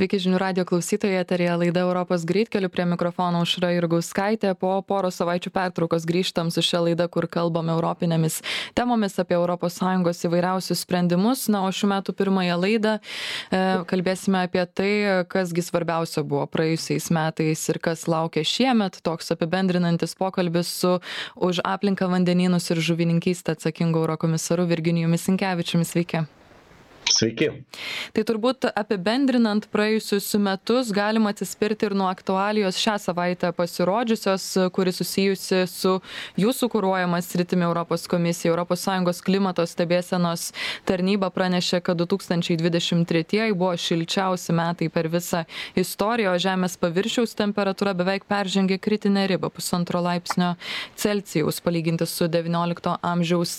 Sveiki žinių radio klausytojai, eterija laida Europos greitkeliu prie mikrofono užra Irgauskaitė. Po poro savaičių pertraukos grįžtam su šia laida, kur kalbame europinėmis temomis apie ES įvairiausius sprendimus. Na, o šių metų pirmąją laidą e, kalbėsime apie tai, kasgi svarbiausia buvo praėjusiais metais ir kas laukia šiemet. Toks apibendrinantis pokalbis su už aplinką vandenynus ir žuvininkystę atsakingu eurokomisaru Virginijumi Sinkevičiumi. Sveiki. Sveiki. Tai turbūt apibendrinant praėjusius metus galima atsispirti ir nuo aktualijos šią savaitę pasirodžiusios, kuri susijusi su jūsų kūruojama sritimi Europos komisija. ES klimato stebėsenos tarnyba pranešė, kad 2023 buvo šilčiausi metai per visą istoriją, o Žemės paviršiaus temperatūra beveik peržengė kritinę ribą pusantro laipsnio Celsijaus palyginti su XIX amžiaus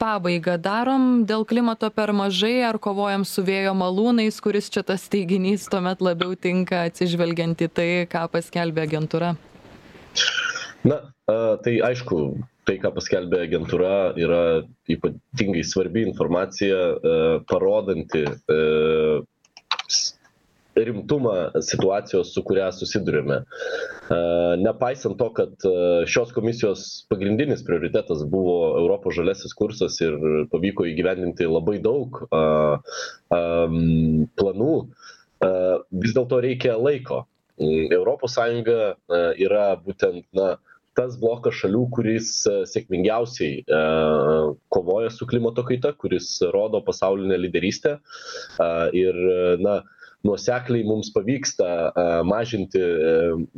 pabaiga. Darom dėl klimato per mažai ar kovojam su vėjo malūnais kuris čia tas teiginys tuomet labiau tinka atsižvelgiant į tai ką paskelbė agentūra? Na tai aišku tai ką paskelbė agentūra yra ypatingai svarbi informacija parodanti rimtumą situacijos, su kuria susidurime. Nepaisant to, kad šios komisijos pagrindinis prioritetas buvo Europos žalesis kursas ir pavyko įgyvendinti labai daug planų, vis dėlto reikia laiko. Europos Sąjunga yra būtent, na, tas blokas šalių, kuris sėkmingiausiai kovoja su klimato kaita, kuris rodo pasaulinę lyderystę. Ir, na, nuosekliai mums pavyksta mažinti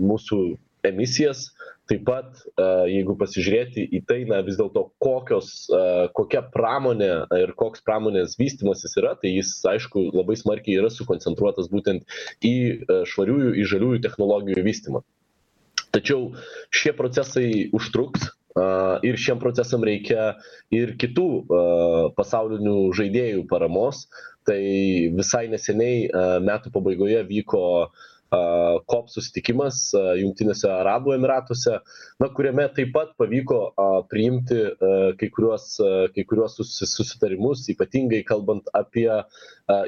mūsų emisijas. Taip pat, jeigu pasižiūrėti į tai, na vis dėlto kokios, kokia pramonė ir koks pramonės vystimasis yra, tai jis, aišku, labai smarkiai yra sukoncentruotas būtent į švariųjų, į žaliųjų technologijų vystimą. Tačiau šie procesai užtruks, ir šiem procesam reikia ir kitų pasaulinių žaidėjų paramos. Tai visai neseniai metų pabaigoje vyko COP susitikimas Junktinėse Arabų Emiratuose, na, kuriame taip pat pavyko priimti kai kuriuos, kai kuriuos susitarimus, ypatingai kalbant apie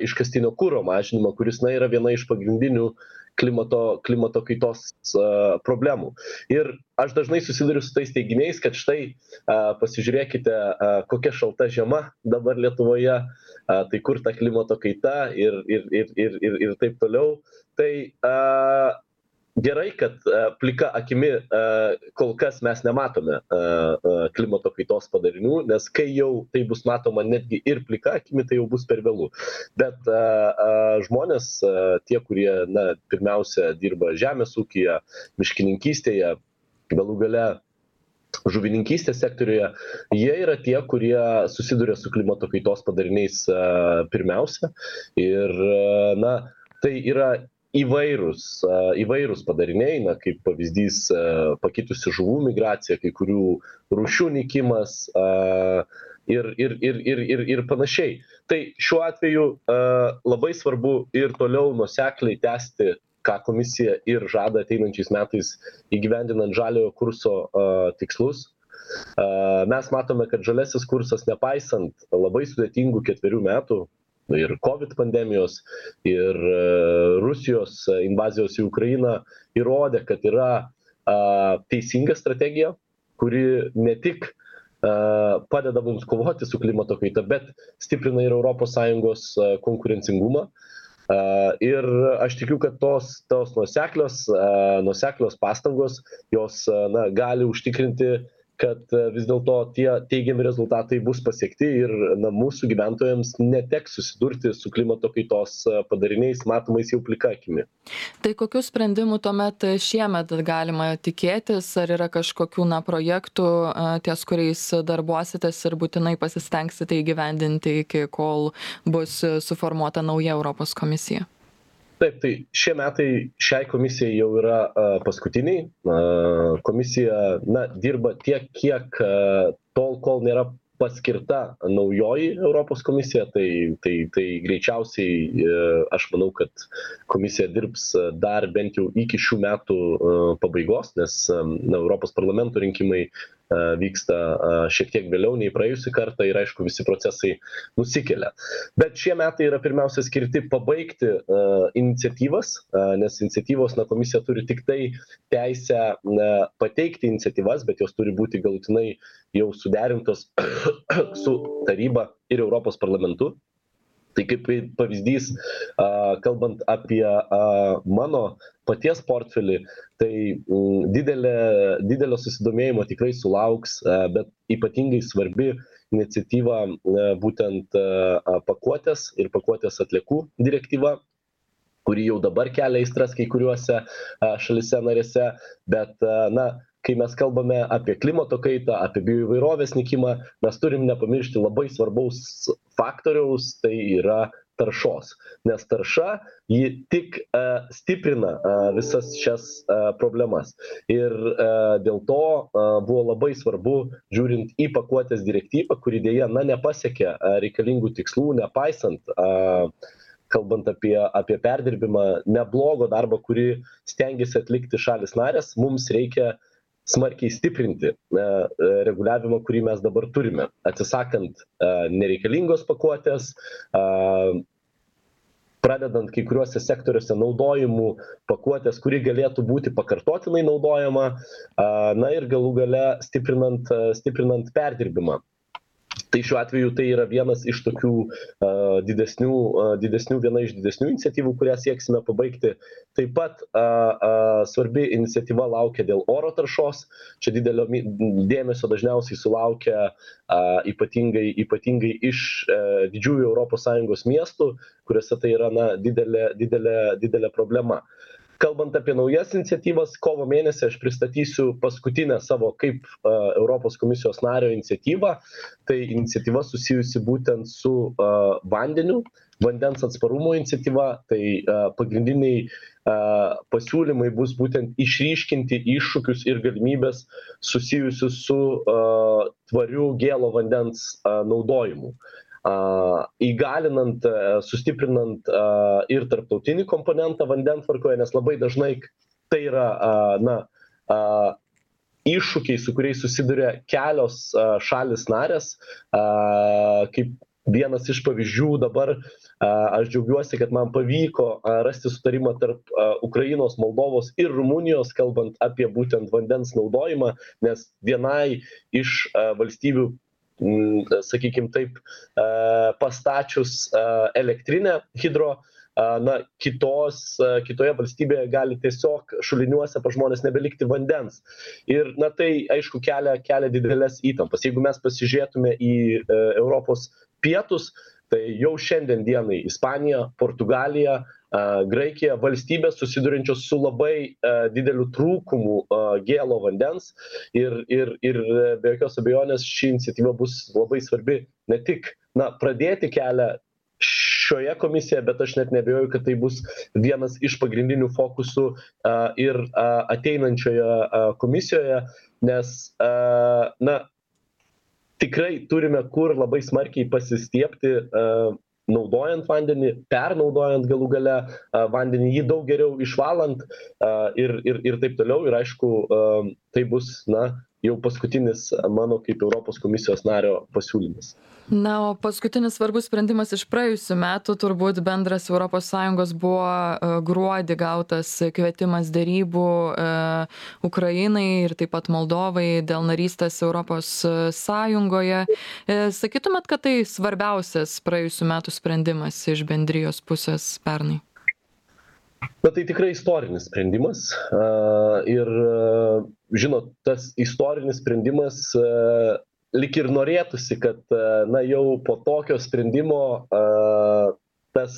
iškastinio kūro mažinimą, kuris na, yra viena iš pagrindinių klimato, klimato kaitos uh, problemų. Ir aš dažnai susiduriu su tais teiginiais, kad štai uh, pasižiūrėkite, uh, kokia šalta žiema dabar Lietuvoje, uh, tai kur ta klimato kaita ir, ir, ir, ir, ir, ir taip toliau. Tai uh, gerai kad plika akimi kol kas mes nematome klimato kaitos padarinių nes kai jau tai bus matoma netgi ir plika akimi tai jau bus per vėlu bet žmonės tie kurie na pirmiausia dirba žemės ūkyje miškininkystėje galų gale žuvininkystės sektoriuje, jie yra tie, kurie susiduria su klimato kaitos padariniais pirmiausia. Ir, na, tai yra įvairūs įvairūs padariniai na kaip pavyzdys pakitusi žuvų migracija kai kurių rūšių nykimas ir ir ir ir ir ir panašiai. Tai šiuo atveju labai svarbu ir toliau nuosekliai tęsti ką komisija ir žada ateinančiais metais įgyvendinant žaliojo kurso tikslus. Mes matome kad žaliasis kursas nepaisant labai sudėtingų ketverių metų ir covid pandemijos ir e, rusijos invazijos į ukrainą įrodė kad yra teisinga strategija kuri ne tik padeda mums kovoti su klimato kaita bet stiprina ir europos sąjungos konkurencingumą. Ir aš tikiu kad tos tos nuoseklios nuoseklios pastangos jos na gali užtikrinti kad vis dėlto tie teigiami rezultatai bus pasiekti ir na mūsų gyventojams neteks susidurti su klimato kaitos padariniais matomais jau plika akimi. Tai kokių sprendimų tuomet šiemet galima tikėtis? Ar yra kažkokių na projektų ties kuriais darbuositės ir būtinai pasistengsite įgyvendinti iki kol bus suformuota nauja europos komisija taip tai šie metai šiai komisijai jau yra paskutiniai. Komisija na dirba tiek kiek tol kol nėra paskirta naujoji europos komisija tai tai tai greičiausiai aš manau kad komisija dirbs dar bent jau iki šių metų pabaigos nes na europos parlamento rinkimai vyksta šiek tiek vėliau nei praėjusį kartą ir aišku visi procesai nusikelia. Bet šie metai yra pirmiausia skirti pabaigti iniciatyvas nes iniciatyvos na komisija turi tiktai teisę na pateikti iniciatyvas bet jos turi būti galutinai jau suderintos su taryba ir europos parlamentu tai kaip pavyzdys kalbant apie mano paties portfelį tai didelė didelio susidomėjimo tikrai sulauks bet ypatingai svarbi iniciatyva būtent pakuotės ir pakuotės atliekų direktyva kuri jau dabar kelia aistras kai kuriuose šalyse narėse bet na kai mes kalbame apie klimato kaitą apie bioįvairovės nykimą mes turim nepamiršti labai svarbaus faktoriaus tai yra taršos. Nes tarša ji tik stiprina visas šias problemas. Ir dėl to buvo labai svarbu žiūrint į pakuotės direktyvą kuri deja na nepasiekė reikalingų tikslų nepaisant kalbant apie apie perdirbimą neblogo darbo kurį stengėsi atlikti šalys narės mums reikia smarkiai stiprinti na reguliavimą kurį mes dabar turime. Atsisakant nereikalingos pakuotės pradedant kai kuriuose sektoriuose naudojimu pakuotės kuri galėtų būti pakartotinai naudojama na ir galų gale stiprinant stiprinant perdirbimą tai šiuo atveju tai yra vienas iš tokių a didesnių a didesnių viena iš didesnių iniciatyvų kurią sieksime pabaigti. Taip pat a a svarbi iniciatyva laukia dėl oro taršos. Čia didelio dėmesio dažniausiai sulaukia a ypatingai ypatingai iš e didžiųjų sąjungos miestų kuriuose tai yra na didelė didelė didelė problema kalbant apie naujas iniciatyvas kovo mėnesį aš pristatysiu paskutinę savo kaip europos komisijos nario iniciatyvą. Tai iniciatyva susijusi būtent su vandeniu vandens atsparumo iniciatyva. Tai pagrindiniai pasiūlymai bus būtent išryškinti iššūkius ir galimybes susijusius su tvariu gėlo vandens naudojimu įgalinant, sustiprinant ir tarptautinį komponentą vandentvarkoje, nes labai dažnai tai yra, na, iššūkiai, su kuriais susiduria kelios šalis narės, kaip vienas iš pavyzdžių dabar aš džiaugiuosi, kad man pavyko rasti sutarimą tarp Ukrainos, Moldovos ir Rumunijos, kalbant apie būtent vandens naudojimą, nes vienai iš valstybių sakykim taip, pastačius elektrinę hidro, na, kitos, kitoje valstybėje gali tiesiog šuliniuose pa žmonės nebelikti vandens. Ir, na, tai, aišku, kelia, kelia didelės įtampas. Jeigu mes pasižiūrėtume į Europos pietus, tai jau šiandien dienai Ispanija, Portugalija, Graikija valstybės susiduriančios su labai dideliu trūkumu gėlo vandens. Ir, ir, ir be jokios abejonės ši iniciatyva bus labai svarbi ne tik na, pradėti kelią šioje komisijoje, bet aš net nebejoju, kad tai bus vienas iš pagrindinių fokusų ir ateinančioje komisijoje, nes na, tikrai turime kur labai smarkiai pasistiepti naudojant vandenį pernaudojant galų gale vandenį jį daug geriau išvalant ir ir ir taip toliau. Ir aišku tai bus na jau paskutinis mano kaip europos komisijos nario pasiūlymas. Na o paskutinis svarbus sprendimas iš praėjusių metų turbūt bendras europos sąjungos buvo e, gruodį gautas kvietimas derybų e, ukrainai ir taip pat moldovai dėl narystės europos sąjungoje. E, sakytumėt kad tai svarbiausias praėjusių metų sprendimas iš bendrijos pusės pernai na tai tikrai istorinis sprendimas ir žinot tas istorinis sprendimas lyg ir norėtųsi, kad na, jau po tokio sprendimo tas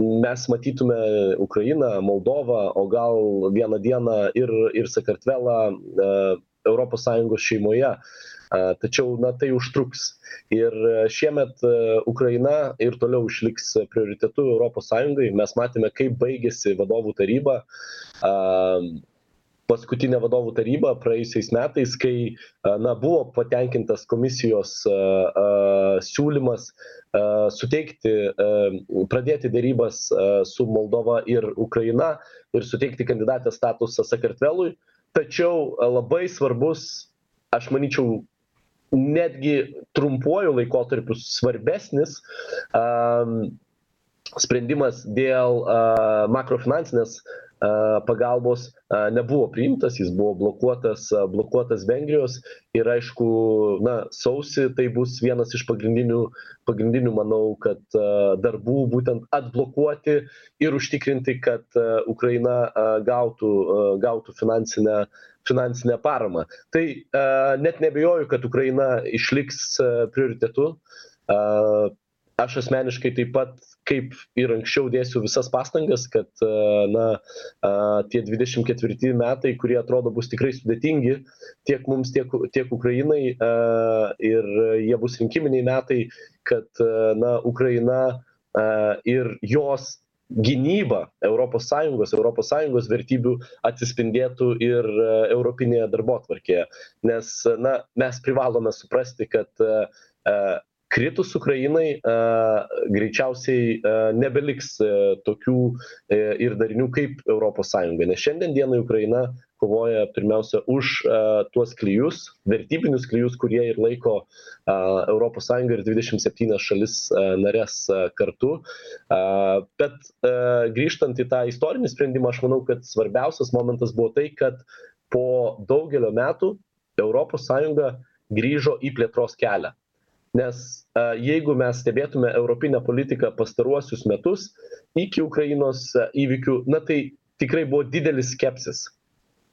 mes matytume Ukrainą, Moldovą, o gal vieną dieną ir, ir Sakartvelą ES šeimoje. Tačiau na, tai užtruks. Ir šiemet Ukraina ir toliau išliks prioritetu ES. Mes matėme, kaip baigėsi vadovų taryba paskutinė vadovų taryba praėjusiais metais, kai na, buvo patenkintas komisijos siūlymas suteikti, pradėti dėrybas su Moldova ir Ukraina ir suteikti kandidatės statusą Sakartvelui. Tačiau labai svarbus aš manyčiau netgi trumpuoju laikotarpiu svarbesnis um, sprendimas dėl uh, makrofinansinės pagalbos nebuvo priimtas, jis buvo blokuotas, blokuotas Vengrijos ir aišku, na, sausi tai bus vienas iš pagrindinių, pagrindinių manau, kad darbų būtent atblokuoti ir užtikrinti, kad Ukraina gautų, gautų finansinę, finansinę paramą. Tai net nebejoju, kad Ukraina išliks prioritetu. Aš asmeniškai taip pat kaip ir anksčiau dėsiu visas pastangas, kad na, tie 24 metai, kurie atrodo bus tikrai sudėtingi tiek mums, tiek, tiek Ukrainai ir jie bus rinkiminiai metai, kad na, Ukraina ir jos gynyba ES, ES vertybių atsispindėtų ir Europinėje darbo tvarkėje. Nes na, mes privalome suprasti, kad kritus Ukrainai greičiausiai nebeliks tokių ir darinių kaip ES. Nes šiandien dienai Ukraina kovoja pirmiausia už tuos klyjus, vertybinius klyjus, kurie ir laiko ES ir 27 šalis narės kartu. Bet grįžtant į tą istorinį sprendimą, aš manau, kad svarbiausias momentas buvo tai, kad po daugelio metų ES grįžo į plėtros kelią nes jeigu mes stebėtume europinę politiką pastaruosius metus iki ukrainos įvykių na tai tikrai buvo didelis skepsis.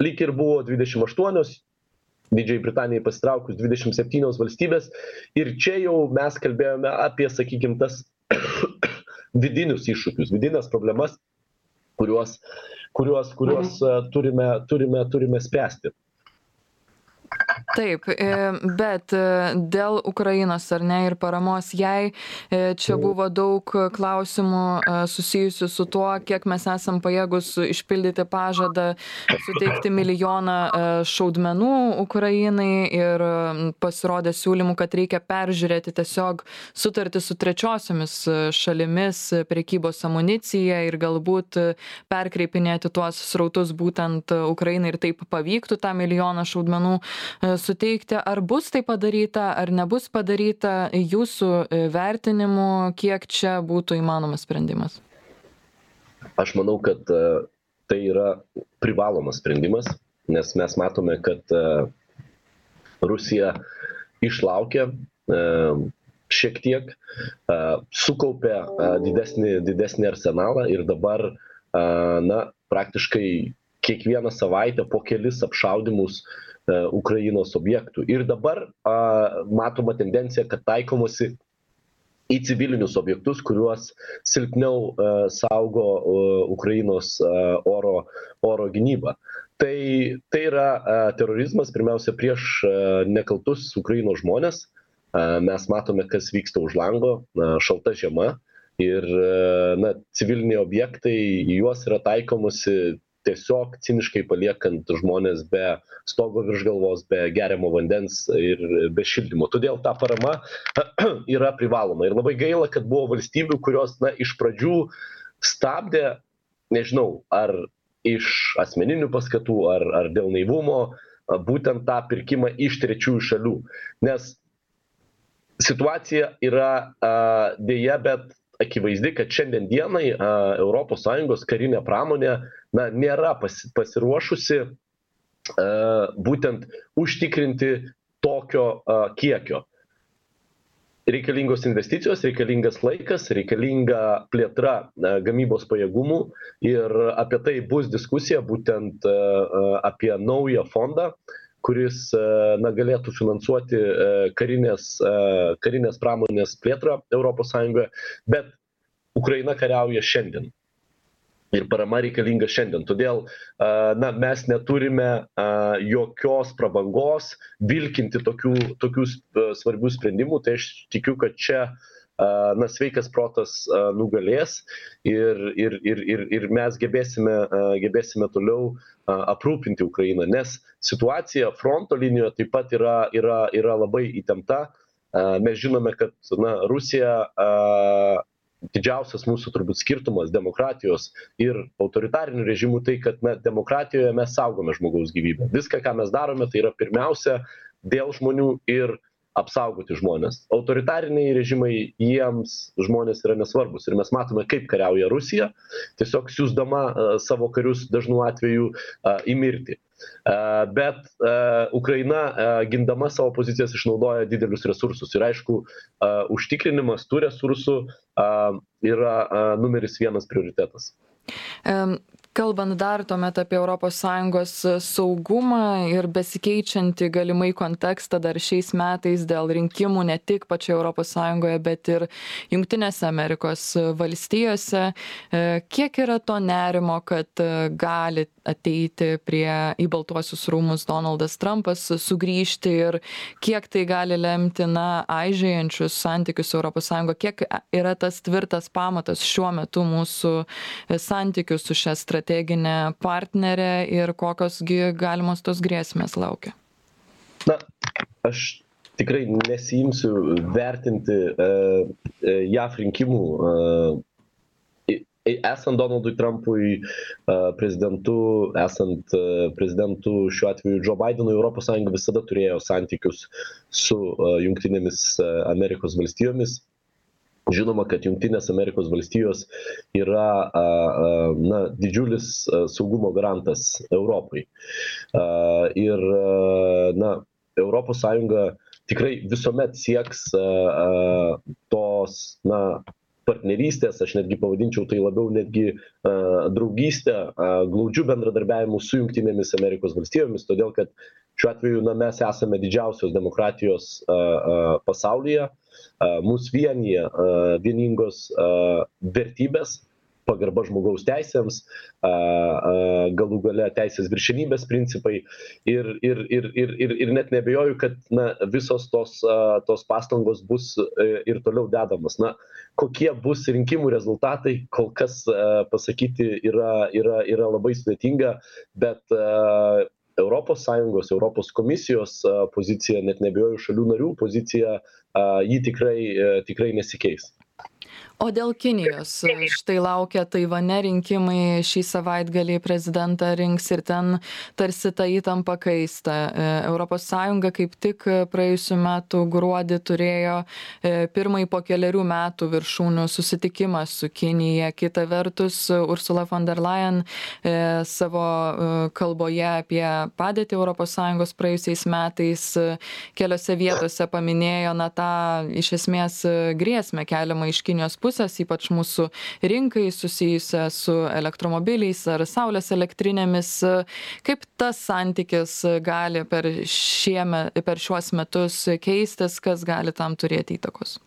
Lyg ir buvo dvidešim aštuonios didžiajai britanijai pasitraukus dvidešim septynios valstybės. Ir čia jau mes kalbėjome apie sakykim tas vidinius iššūkius vidines problemas kuriuos kuriuos kuriuos turime turime turime spręsti taip e, bet e, dėl ukrainos ar ne ir paramos jai e, čia buvo daug klausimų susijusių su tuo kiek mes esam pajėgūs išpildyti pažadą suteikti milijoną šaudmenų ukrainai ir pasirodė siūlymų kad reikia peržiūrėti tiesiog sutartį su trečiosiomis šalimis prekybos amunicija ir galbūt perkreipinėti tuos srautus būtent ukrainai ir taip pavyktų tą milijoną šaudmenų suteikti ar bus tai padaryta ar nebus padaryta jūsų e, vertinimu kiek čia būtų įmanomas sprendimas? Aš manau kad e, tai yra privalomas sprendimas nes mes matome kad e, Rusija išlaukė šiek tiek, sukaupė didesnį, didesnį arsenalą ir dabar, na, praktiškai kiekvieną savaitę po kelis apšaudimus E, Ukrainos objektų. Ir dabar a, matoma tendencija, kad taikomasi į civilinius objektus, kuriuos silpniau a, e, saugo a, e, Ukrainos a, oro, oro gynyba. Tai, tai yra a, terorizmas pirmiausia prieš a, nekaltus Ukrainos žmonės. A, mes matome, kas vyksta už lango, a, šalta žiema. Ir na, civiliniai objektai, juos yra taikomusi tiesiog ciniškai paliekant žmones be stogo virš galvos, be geriamo vandens ir be šildymo. Todėl ta parama yra privaloma. Ir labai gaila, kad buvo valstybių, kurios na, iš pradžių stabdė, nežinau, ar iš asmeninių paskatų, ar, ar dėl naivumo, būtent tą pirkimą iš trečiųjų šalių. Nes situacija yra dėja, bet akivaizdi, kad šiandien dienai ES karinė pramonė na, nėra pasi, pasiruošusi būtent užtikrinti tokio kiekio. Reikalingos investicijos, reikalingas laikas, reikalinga plėtra gamybos pajėgumų ir apie tai bus diskusija būtent apie naują fondą, kuris na, galėtų finansuoti karinės, karinės pramonės plėtrą ES, bet Ukraina kariauja šiandien. Ir parama reikalinga šiandien. Todėl na, mes neturime jokios prabangos vilkinti tokių, tokių svarbių sprendimų. Tai aš tikiu, kad čia na, sveikas protas nugalės ir, ir, ir, ir, ir mes gebėsime, gebėsime toliau aprūpinti Ukrainą, nes situacija fronto linijoje taip pat yra, yra, yra labai įtempta. Mes žinome, kad na, Rusija didžiausias mūsų turbūt skirtumas demokratijos ir autoritarinių režimų tai, kad na, demokratijoje mes saugome žmogaus gyvybę. Viską, ką mes darome, tai yra pirmiausia dėl žmonių ir apsaugoti žmones autoritariniai režimai jiems žmonės yra nesvarbūs ir mes matome kaip kariauja rusija tiesiog siųsdama savo karius dažnu atveju į mirtį bet ukraina gindama savo pozicijas išnaudoja didelius resursus. Ir aišku užtikrinimas tų resursų yra numeris vienas prioritetas kalbant dar tuomet apie europos sąjungos saugumą ir besikeičiantį galimai kontekstą dar šiais metais dėl rinkimų ne tik pačioje europos sąjungoje bet ir jungtinėse amerikos valstijose. E, kiek yra to nerimo kad e, gali ateiti prie į baltuosius rūmus donaldas trampas sugrįžti ir kiek tai gali lemti na aižėjančius santykius su europos sąjunga kiek yra tas tvirtas pamatas šiuo metu mūsų santykių su šia strategija strateginė partnerė ir kokios gi galimos tos grėsmės laukia? Na, aš tikrai nesijimsiu vertinti uh, JAF rinkimų. Uh, esant Donaldui Trumpui uh, prezidentu, esant uh, prezidentu šiuo atveju Joe Bidenui, ES visada turėjo santykius su uh, Junktinėmis Amerikos valstijomis žinoma kad jungtinės amerikos valstijos yra na didžiulis saugumo garantas europai. Ir na europos sąjunga tikrai visuomet sieks tos na partnerystės aš netgi pavadinčiau tai labiau netgi draugyste glaudžiu bendradarbiavimu su jungtinėmis amerikos valstijomis todėl kad šiuo atveju na mes esame didžiausios demokratijos pasaulyje mus vienyje vieningos vertybės pagarba žmogaus teisėms, galų gale teisės viršenybės principai ir, ir, ir, ir, ir, ir net nebejoju, kad na, visos tos, tos pastangos bus e, ir toliau dedamos. Na, kokie bus rinkimų rezultatai, kol kas pasakyti yra, yra, yra labai sudėtinga, bet europos sąjungos europos komisijos pozicija net neabejoju šalių narių pozicija ji tikrai tikrai nesikeis o dėl kinijos štai laukia taivane rinkimai šį savaitgalį prezidentą rinks ir ten tarsi ta įtampa kaista. E, europos sąjunga kaip tik praėjusių metų gruodį turėjo e, pirmąjį po kelerių metų viršūnių susitikimą su kinija. Kita vertus ursula von der leyen e, savo kalboje apie padėtį europos sąjungos praėjusiais metais keliose vietose paminėjo na tą iš esmės grėsmę keliamą iš kinijos pusės ypač mūsų rinkai susijusią su elektromobiliais ar saulės elektrinėmis. Kaip tas santykis gali per šieme per šiuos metus keistis kas gali tam turėti įtakos?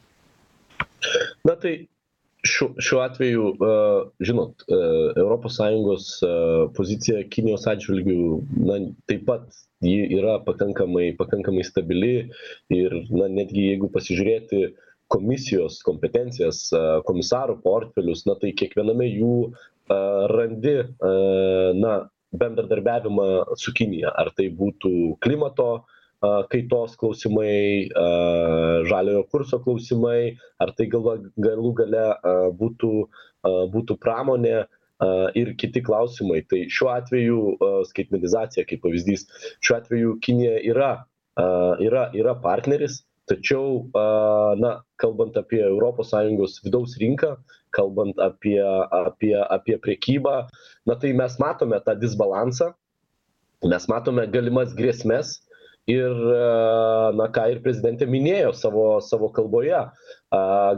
Na tai šiuo šiuo atveju žinot europos sąjungos pozicija kinijos atžvilgiu na taip pat ji yra pakankamai pakankamai stabili ir na netgi jeigu pasižiūrėti komisijos kompetencijas komisarų portfelius na tai kiekviename jų randi na bendradarbiavimą su kinija. Ar tai būtų klimato kaitos klausimai žaliojo kurso klausimai ar tai galva galų gale būtų būtų pramonė ir kiti klausimai. Tai šiuo atveju skaitmenizacija kaip pavyzdys šiuo atveju kinija yra yra yra partneris tačiau na kalbant apie europos sąjungos vidaus rinką kalbant apie apie apie prekybą na tai mes matome tą disbalansą mes matome galimas grėsmes ir na ką ir prezidentė minėjo savo savo kalboje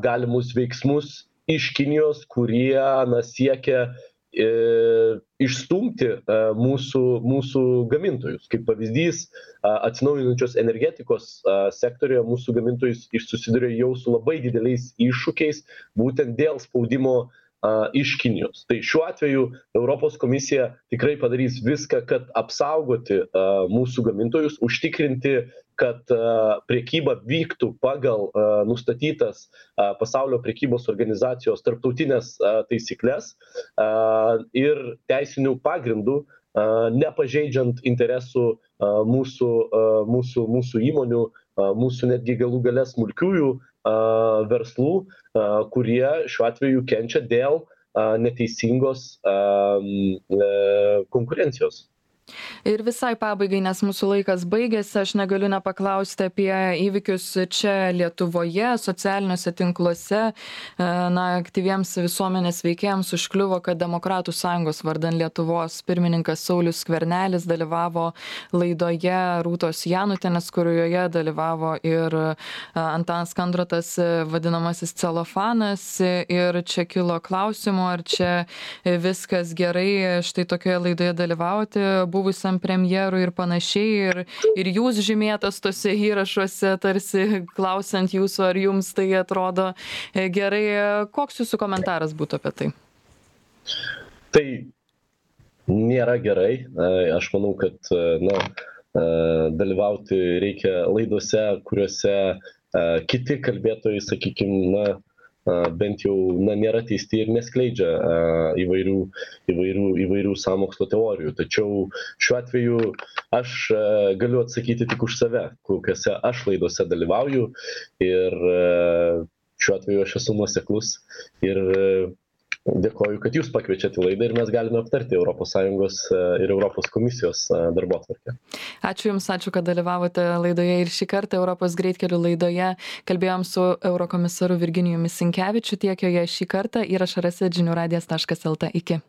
galimus veiksmus iš kinijos kurie na siekia išstumti mūsų mūsų gamintojus. Kaip pavyzdys atsinaujinančios energetikos sektoriuje mūsų gamintojus susiduria jau su labai dideliais iššūkiais būtent dėl spaudimo iš kinijos. Tai šiuo atveju europos komisija tikrai padarys viską kad apsaugoti mūsų gamintojus užtikrinti kad prekyba vyktų pagal nustatytas pasaulio prekybos organizacijos tarptautines taisykles ir teisiniu pagrindu nepažeidžiant interesų mūsų mūsų mūsų įmonių mūsų netgi galų gale smulkiųjų verslų, kurie šiuo atveju kenčia dėl neteisingos konkurencijos. Ir visai pabaigai nes mūsų laikas baigėsi aš negaliu nepaklausti apie įvykius čia lietuvoje socialiniuose tinkluose. E, na aktyviems visuomenės veikėjams užkliuvo kad demokratų sąjungos vardan lietuvos pirmininkas saulius skvernelis dalyvavo laidoje rūtos janutienės kurioje dalyvavo ir e, antanas kandrotas e, vadinamasis celofanas. Ir čia kilo klausimų ar čia viskas gerai štai tokioje laidoje dalyvauti buvusiam premjerui ir panašiai. Ir ir jūs žymėtas tuose įrašuose tarsi klausiant jūsų ar jums tai atrodo e, gerai. Koks jūsų komentaras būtų apie tai? Tai nėra gerai. Aš manau kad na dalyvauti reikia laidose kuriuose kiti kalbėtojai sakykim na bent jau na nėra teisti ir neskleidžia įvairių įvairių įvairių sąmokslo teorijų. Tačiau šiuo atveju aš galiu atsakyti tik už save kokiose aš laidose dalyvauju ir šiuo atveju aš esu nuoseklus ir dėkoju kad jūs pakviečiat į laidą ir mes galime aptarti europos sąjungos e, ir europos komisijos e, darbotvarkę. Ačiū jums ačiū kad dalyvavote laidoje ir šį kartą europos greitkeliu laidoje. Kalbėjom su eurokomisaru virginijumi sinkevičiu tiek joje šį kartą. Įrašą rasit žinių radijas taškas lt. Iki